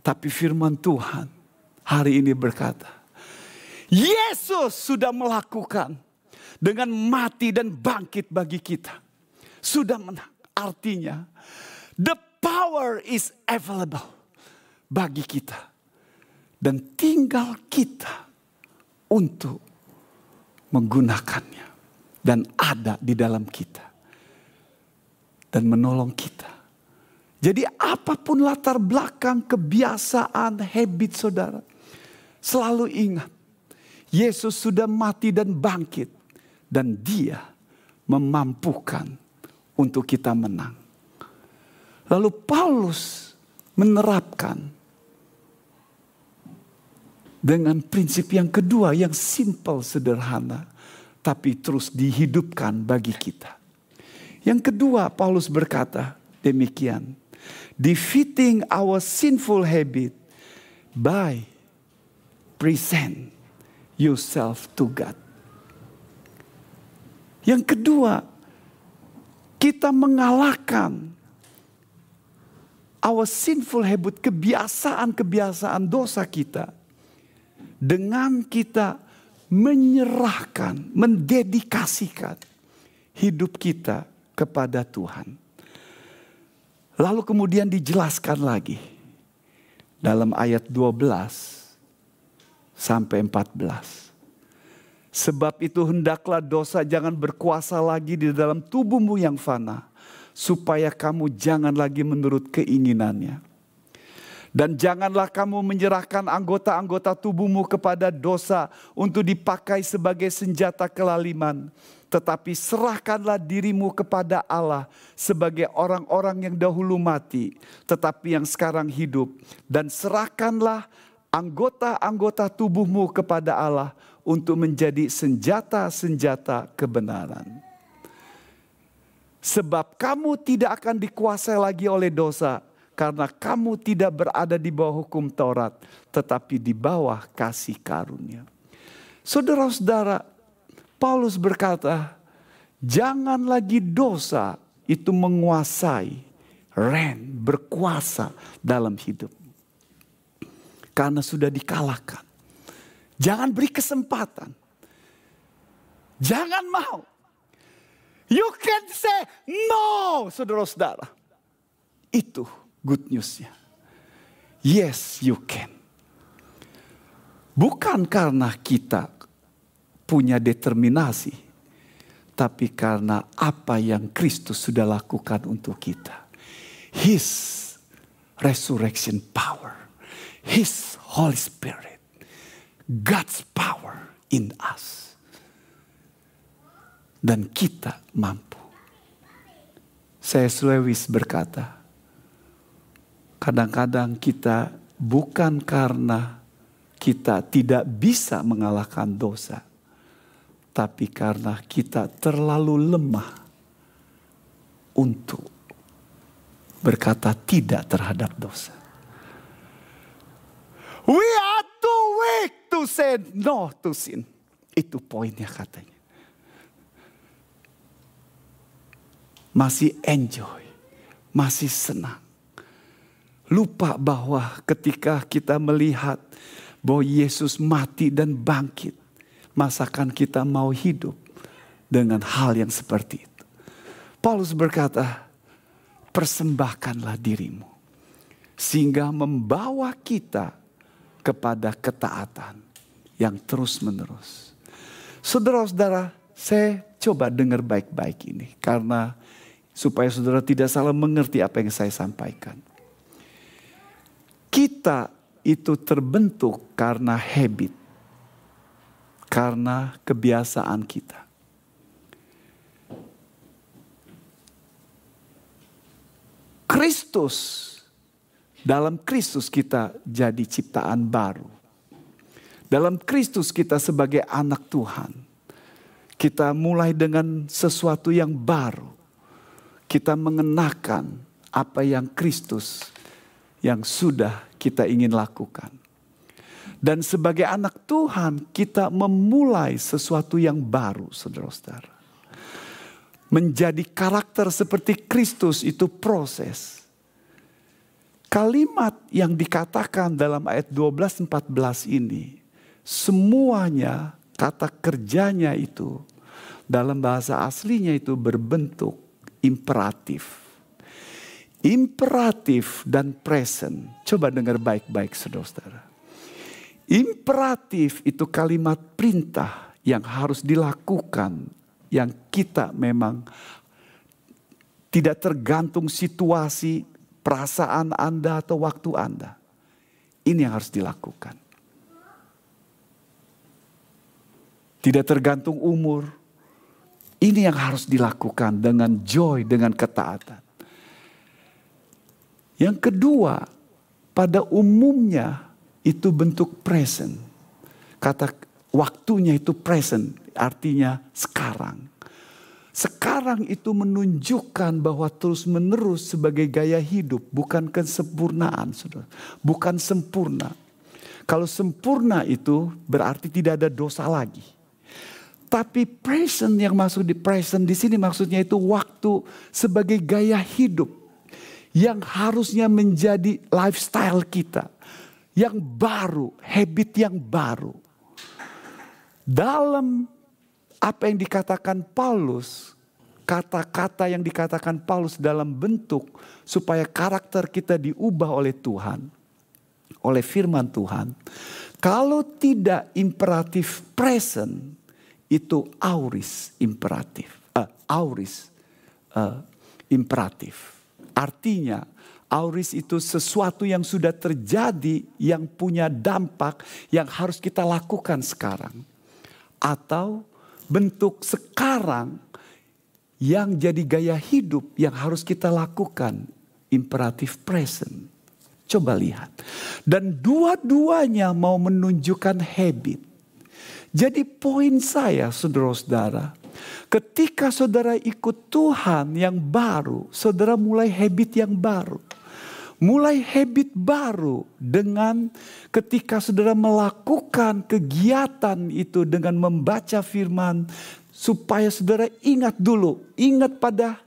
Tapi firman Tuhan hari ini berkata, Yesus sudah melakukan dengan mati dan bangkit bagi kita. Sudah menang. Artinya, the power is available bagi kita. Dan tinggal kita untuk menggunakannya. Dan ada di dalam kita. Dan menolong kita jadi apa pun latar belakang, kebiasaan, habit saudara. Selalu ingat. Yesus sudah mati dan bangkit. Dan dia memampukan untuk kita menang. Lalu Paulus menerapkan dengan prinsip yang kedua yang simple sederhana tapi terus dihidupkan bagi kita. Yang kedua Paulus berkata demikian defeating our sinful habit by present yourself to God. Yang kedua, kita mengalahkan our sinful habit, kebiasaan-kebiasaan dosa kita dengan kita menyerahkan, mendedikasikan hidup kita kepada Tuhan. Lalu kemudian dijelaskan lagi dalam ayat 12 sampai 14. Sebab itu hendaklah dosa jangan berkuasa lagi di dalam tubuhmu yang fana. Supaya kamu jangan lagi menurut keinginannya. Dan janganlah kamu menyerahkan anggota-anggota tubuhmu kepada dosa untuk dipakai sebagai senjata kelaliman tetapi serahkanlah dirimu kepada Allah sebagai orang-orang yang dahulu mati, tetapi yang sekarang hidup, dan serahkanlah anggota-anggota tubuhmu kepada Allah untuk menjadi senjata-senjata kebenaran. Sebab kamu tidak akan dikuasai lagi oleh dosa, karena kamu tidak berada di bawah hukum Taurat, tetapi di bawah kasih karunia. Saudara-saudara, Paulus berkata, jangan lagi dosa itu menguasai, ren, berkuasa dalam hidup. Karena sudah dikalahkan. Jangan beri kesempatan. Jangan mau. You can say no, saudara-saudara. Itu good newsnya. Yes, you can. Bukan karena kita punya determinasi, tapi karena apa yang Kristus sudah lakukan untuk kita. His resurrection power, His Holy Spirit, God's power in us. Dan kita mampu. Saya Lewis berkata, kadang-kadang kita bukan karena kita tidak bisa mengalahkan dosa, tapi karena kita terlalu lemah untuk berkata tidak terhadap dosa. We are too weak to say no to sin. Itu poinnya katanya. Masih enjoy, masih senang. Lupa bahwa ketika kita melihat bahwa Yesus mati dan bangkit. Masakan kita mau hidup dengan hal yang seperti itu. Paulus berkata, persembahkanlah dirimu. Sehingga membawa kita kepada ketaatan yang terus menerus. Saudara-saudara, saya coba dengar baik-baik ini. Karena supaya saudara tidak salah mengerti apa yang saya sampaikan. Kita itu terbentuk karena habit, karena kebiasaan kita. Kristus, dalam Kristus kita jadi ciptaan baru. Dalam Kristus kita sebagai anak Tuhan. Kita mulai dengan sesuatu yang baru. Kita mengenakan apa yang Kristus yang sudah kita ingin lakukan. Dan sebagai anak Tuhan, kita memulai sesuatu yang baru, saudara-saudara. Menjadi karakter seperti Kristus itu proses. Kalimat yang dikatakan dalam ayat 12-14 ini, semuanya kata kerjanya itu dalam bahasa aslinya itu berbentuk imperatif Imperatif dan present. Coba dengar baik-baik saudara-saudara. Imperatif itu kalimat perintah yang harus dilakukan. Yang kita memang tidak tergantung situasi, perasaan Anda atau waktu Anda. Ini yang harus dilakukan. Tidak tergantung umur. Ini yang harus dilakukan dengan joy, dengan ketaatan. Yang kedua, pada umumnya itu bentuk present. Kata waktunya itu present, artinya sekarang. Sekarang itu menunjukkan bahwa terus-menerus sebagai gaya hidup, bukan kesempurnaan, saudara. Bukan sempurna. Kalau sempurna itu berarti tidak ada dosa lagi. Tapi present yang masuk di present di sini maksudnya itu waktu sebagai gaya hidup yang harusnya menjadi lifestyle kita. Yang baru, habit yang baru. Dalam apa yang dikatakan Paulus, kata-kata yang dikatakan Paulus dalam bentuk supaya karakter kita diubah oleh Tuhan, oleh firman Tuhan. Kalau tidak imperatif present, itu auris imperatif, uh, auris uh, imperatif. Artinya auris itu sesuatu yang sudah terjadi yang punya dampak yang harus kita lakukan sekarang. Atau bentuk sekarang yang jadi gaya hidup yang harus kita lakukan. Imperatif present. Coba lihat. Dan dua-duanya mau menunjukkan habit. Jadi poin saya saudara-saudara Ketika saudara ikut Tuhan yang baru, saudara mulai habit yang baru. Mulai habit baru dengan ketika saudara melakukan kegiatan itu dengan membaca firman supaya saudara ingat dulu, ingat pada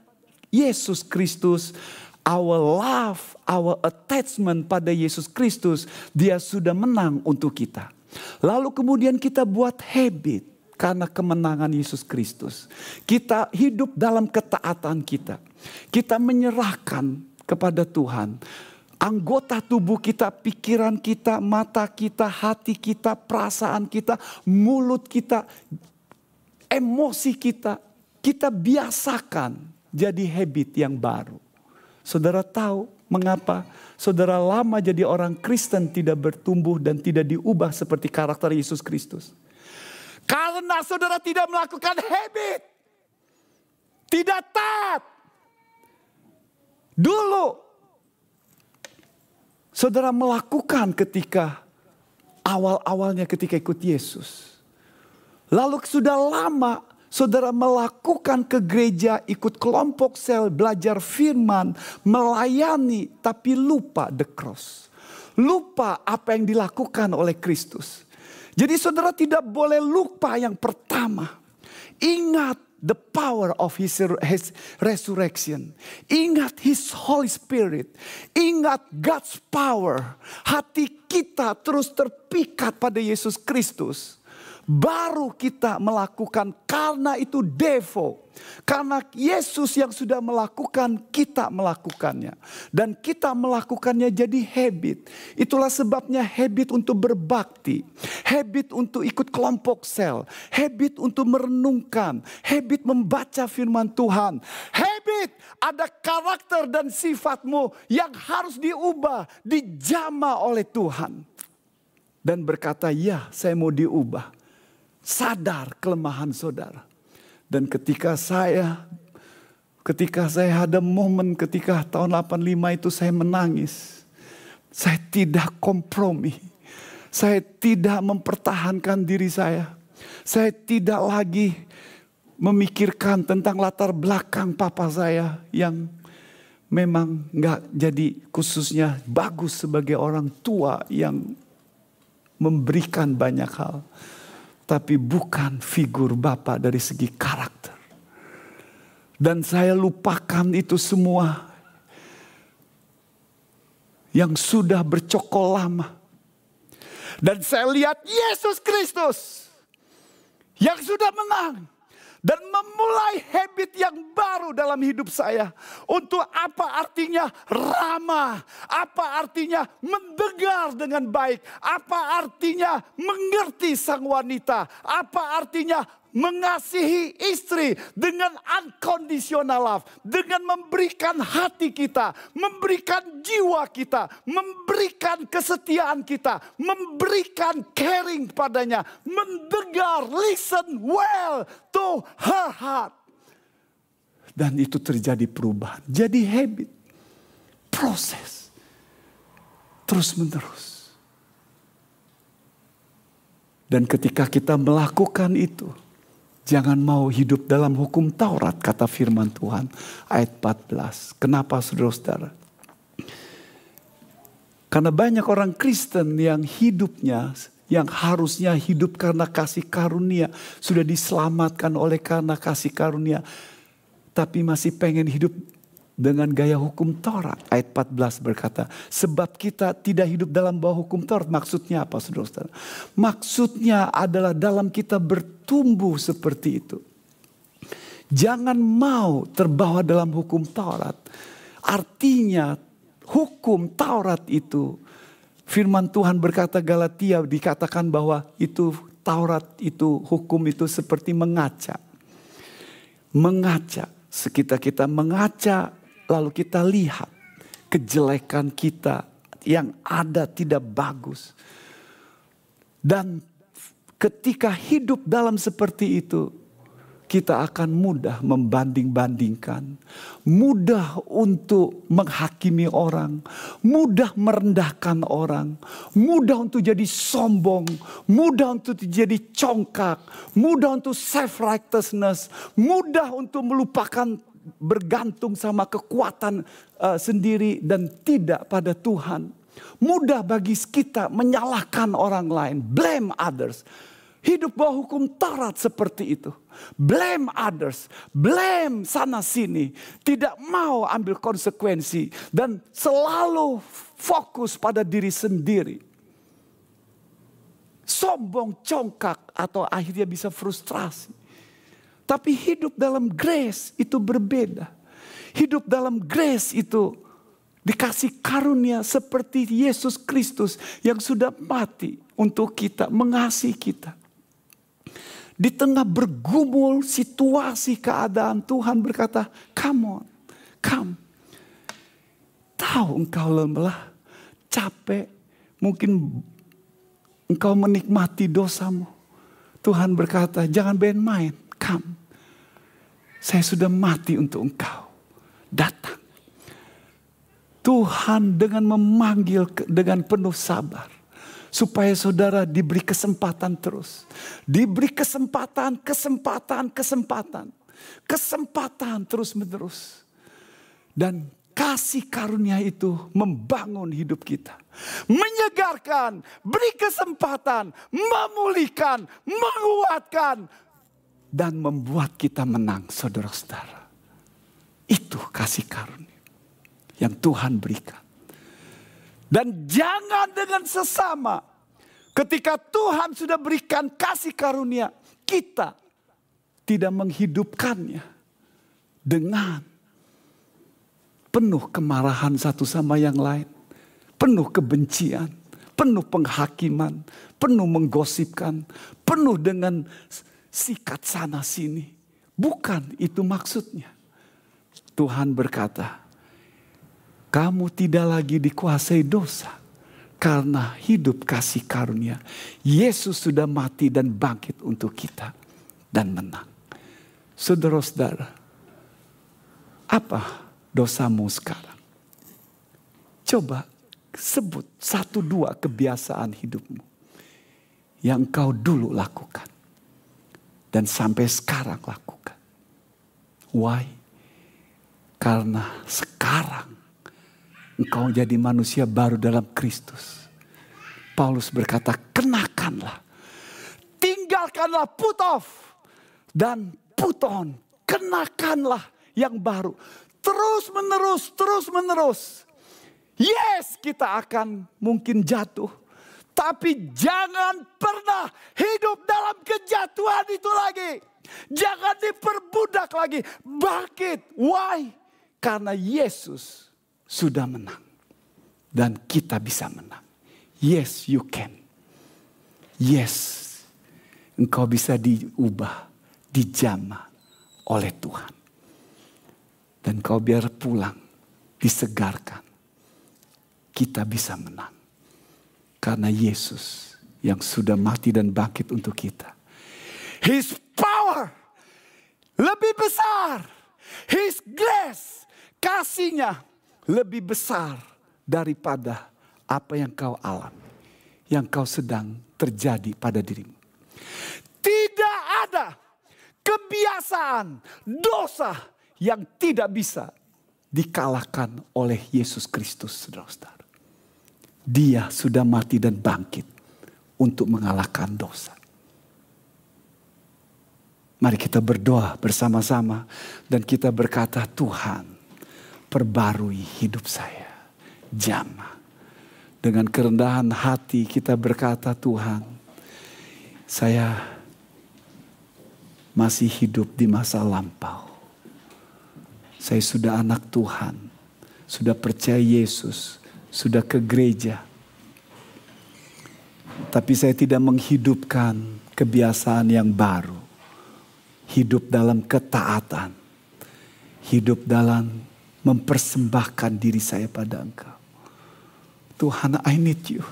Yesus Kristus, our love, our attachment pada Yesus Kristus, dia sudah menang untuk kita. Lalu kemudian kita buat habit karena kemenangan Yesus Kristus. Kita hidup dalam ketaatan kita. Kita menyerahkan kepada Tuhan. Anggota tubuh kita, pikiran kita, mata kita, hati kita, perasaan kita, mulut kita. emosi kita, kita biasakan jadi habit yang baru. Saudara tahu mengapa saudara lama jadi orang Kristen tidak bertumbuh dan tidak diubah seperti karakter Yesus Kristus? Karena saudara tidak melakukan habit. Tidak taat. Dulu saudara melakukan ketika awal-awalnya ketika ikut Yesus. Lalu sudah lama saudara melakukan ke gereja, ikut kelompok sel, belajar firman, melayani, tapi lupa the cross. Lupa apa yang dilakukan oleh Kristus. Jadi saudara tidak boleh lupa yang pertama. Ingat the power of his, his resurrection. Ingat his Holy Spirit. Ingat God's power. Hati kita terus terpikat pada Yesus Kristus baru kita melakukan karena itu devo. Karena Yesus yang sudah melakukan, kita melakukannya. Dan kita melakukannya jadi habit. Itulah sebabnya habit untuk berbakti. Habit untuk ikut kelompok sel. Habit untuk merenungkan. Habit membaca firman Tuhan. Habit ada karakter dan sifatmu yang harus diubah, dijama oleh Tuhan. Dan berkata, ya saya mau diubah sadar kelemahan saudara. Dan ketika saya ketika saya ada momen ketika tahun 85 itu saya menangis. Saya tidak kompromi. Saya tidak mempertahankan diri saya. Saya tidak lagi memikirkan tentang latar belakang papa saya yang memang nggak jadi khususnya bagus sebagai orang tua yang memberikan banyak hal tapi bukan figur Bapak dari segi karakter. Dan saya lupakan itu semua yang sudah bercokol lama. Dan saya lihat Yesus Kristus yang sudah menang dan memulai habit yang baru dalam hidup saya. Untuk apa artinya ramah? Apa artinya mendengar dengan baik? Apa artinya mengerti sang wanita? Apa artinya mengasihi istri dengan unconditional love, dengan memberikan hati kita, memberikan jiwa kita, memberikan kesetiaan kita, memberikan caring padanya, mendengar, listen well to her heart. Dan itu terjadi perubahan. Jadi habit. Proses. Terus menerus. Dan ketika kita melakukan itu Jangan mau hidup dalam hukum Taurat, kata firman Tuhan. Ayat 14. Kenapa saudara-saudara? Karena banyak orang Kristen yang hidupnya, yang harusnya hidup karena kasih karunia, sudah diselamatkan oleh karena kasih karunia. Tapi masih pengen hidup dengan gaya hukum Taurat. Ayat 14 berkata, sebab kita tidak hidup dalam bawah hukum Taurat. Maksudnya apa saudara-saudara? Maksudnya adalah dalam kita bertumbuh seperti itu. Jangan mau terbawa dalam hukum Taurat. Artinya hukum Taurat itu firman Tuhan berkata Galatia dikatakan bahwa itu Taurat itu hukum itu seperti mengaca. Mengaca. Sekitar kita mengaca lalu kita lihat kejelekan kita yang ada tidak bagus. Dan ketika hidup dalam seperti itu, kita akan mudah membanding-bandingkan, mudah untuk menghakimi orang, mudah merendahkan orang, mudah untuk jadi sombong, mudah untuk jadi congkak, mudah untuk self righteousness, mudah untuk melupakan bergantung sama kekuatan uh, sendiri dan tidak pada Tuhan. Mudah bagi kita menyalahkan orang lain, blame others. Hidup bawah hukum Taurat seperti itu. Blame others, blame sana sini. Tidak mau ambil konsekuensi dan selalu fokus pada diri sendiri. Sombong, congkak atau akhirnya bisa frustrasi. Tapi hidup dalam grace itu berbeda. Hidup dalam grace itu dikasih karunia seperti Yesus Kristus yang sudah mati untuk kita, mengasihi kita. Di tengah bergumul situasi keadaan Tuhan berkata, come on, come. Tahu engkau lelah, capek, mungkin engkau menikmati dosamu. Tuhan berkata, jangan main-main, come. Saya sudah mati untuk engkau. Datang. Tuhan dengan memanggil dengan penuh sabar supaya saudara diberi kesempatan terus. Diberi kesempatan, kesempatan, kesempatan. Kesempatan terus menerus. Dan kasih karunia itu membangun hidup kita. Menyegarkan, beri kesempatan, memulihkan, menguatkan. Dan membuat kita menang saudara-saudara. Itu kasih karunia yang Tuhan berikan. Dan jangan dengan sesama. Ketika Tuhan sudah berikan kasih karunia, kita tidak menghidupkannya dengan penuh kemarahan satu sama yang lain, penuh kebencian, penuh penghakiman, penuh menggosipkan, penuh dengan sikat sana sini. Bukan itu maksudnya. Tuhan berkata, kamu tidak lagi dikuasai dosa. Karena hidup kasih karunia. Yesus sudah mati dan bangkit untuk kita. Dan menang. Saudara-saudara. Apa dosamu sekarang? Coba sebut satu dua kebiasaan hidupmu. Yang kau dulu lakukan. Dan sampai sekarang lakukan. Why? Karena sekarang engkau jadi manusia baru dalam Kristus. Paulus berkata, kenakanlah. Tinggalkanlah put off. Dan put on. Kenakanlah yang baru. Terus menerus, terus menerus. Yes, kita akan mungkin jatuh. Tapi jangan pernah hidup dalam kejatuhan itu lagi. Jangan diperbudak lagi. Bangkit. Why? Karena Yesus sudah menang. Dan kita bisa menang. Yes, you can. Yes, engkau bisa diubah, dijamah oleh Tuhan. Dan kau biar pulang, disegarkan. Kita bisa menang. Karena Yesus yang sudah mati dan bangkit untuk kita. His power lebih besar. His grace, kasihnya lebih besar daripada apa yang kau alami, yang kau sedang terjadi pada dirimu. Tidak ada kebiasaan dosa yang tidak bisa dikalahkan oleh Yesus Kristus, saudara-saudara. Dia sudah mati dan bangkit untuk mengalahkan dosa. Mari kita berdoa bersama-sama dan kita berkata, Tuhan, perbarui hidup saya. Jamah. Dengan kerendahan hati kita berkata Tuhan, saya masih hidup di masa lampau. Saya sudah anak Tuhan, sudah percaya Yesus, sudah ke gereja. Tapi saya tidak menghidupkan kebiasaan yang baru. Hidup dalam ketaatan. Hidup dalam mempersembahkan diri saya pada engkau. Tuhan, I need you.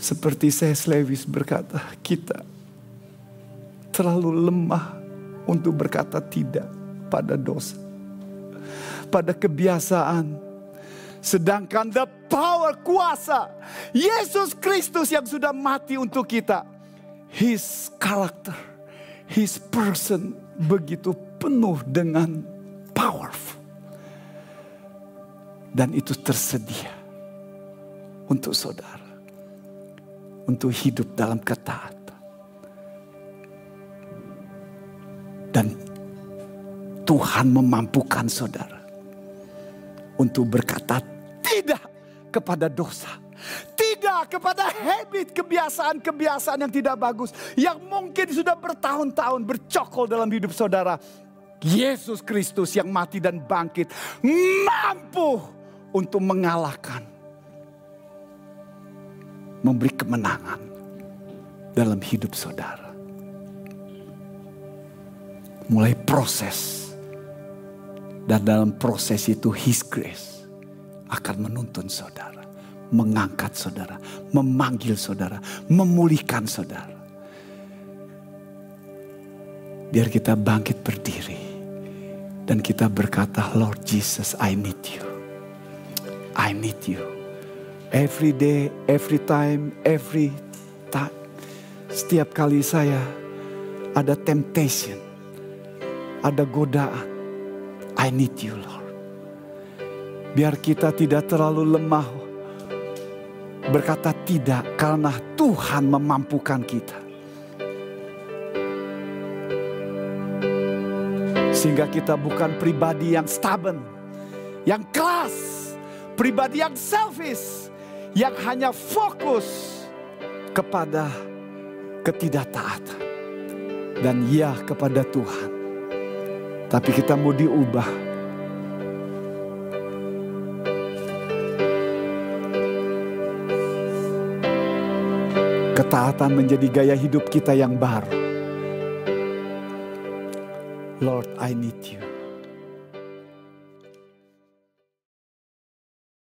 Seperti saya Lewis berkata, kita terlalu lemah untuk berkata tidak pada dosa. Pada kebiasaan. Sedangkan the power kuasa Yesus Kristus yang sudah mati untuk kita. His character, his person begitu penuh dengan powerful. Dan itu tersedia untuk saudara. Untuk hidup dalam ketaatan. Dan Tuhan memampukan saudara. Untuk berkata tidak kepada dosa. Tidak kepada habit kebiasaan-kebiasaan yang tidak bagus. Yang mungkin sudah bertahun-tahun bercokol dalam hidup saudara. Yesus Kristus yang mati dan bangkit mampu untuk mengalahkan, memberi kemenangan dalam hidup saudara. mulai proses. Dan dalam proses itu His grace akan menuntun saudara. Mengangkat saudara. Memanggil saudara. Memulihkan saudara. Biar kita bangkit berdiri. Dan kita berkata, Lord Jesus, I need you. I need you. Every day, every time, every time. Setiap kali saya ada temptation, ada godaan. I need you Lord. Biar kita tidak terlalu lemah berkata tidak karena Tuhan memampukan kita. Sehingga kita bukan pribadi yang stubborn, yang keras, pribadi yang selfish, yang hanya fokus kepada ketidaktaatan dan ya kepada Tuhan. Tapi kita mau diubah. Ketaatan menjadi gaya hidup kita yang baru. Lord, I need you.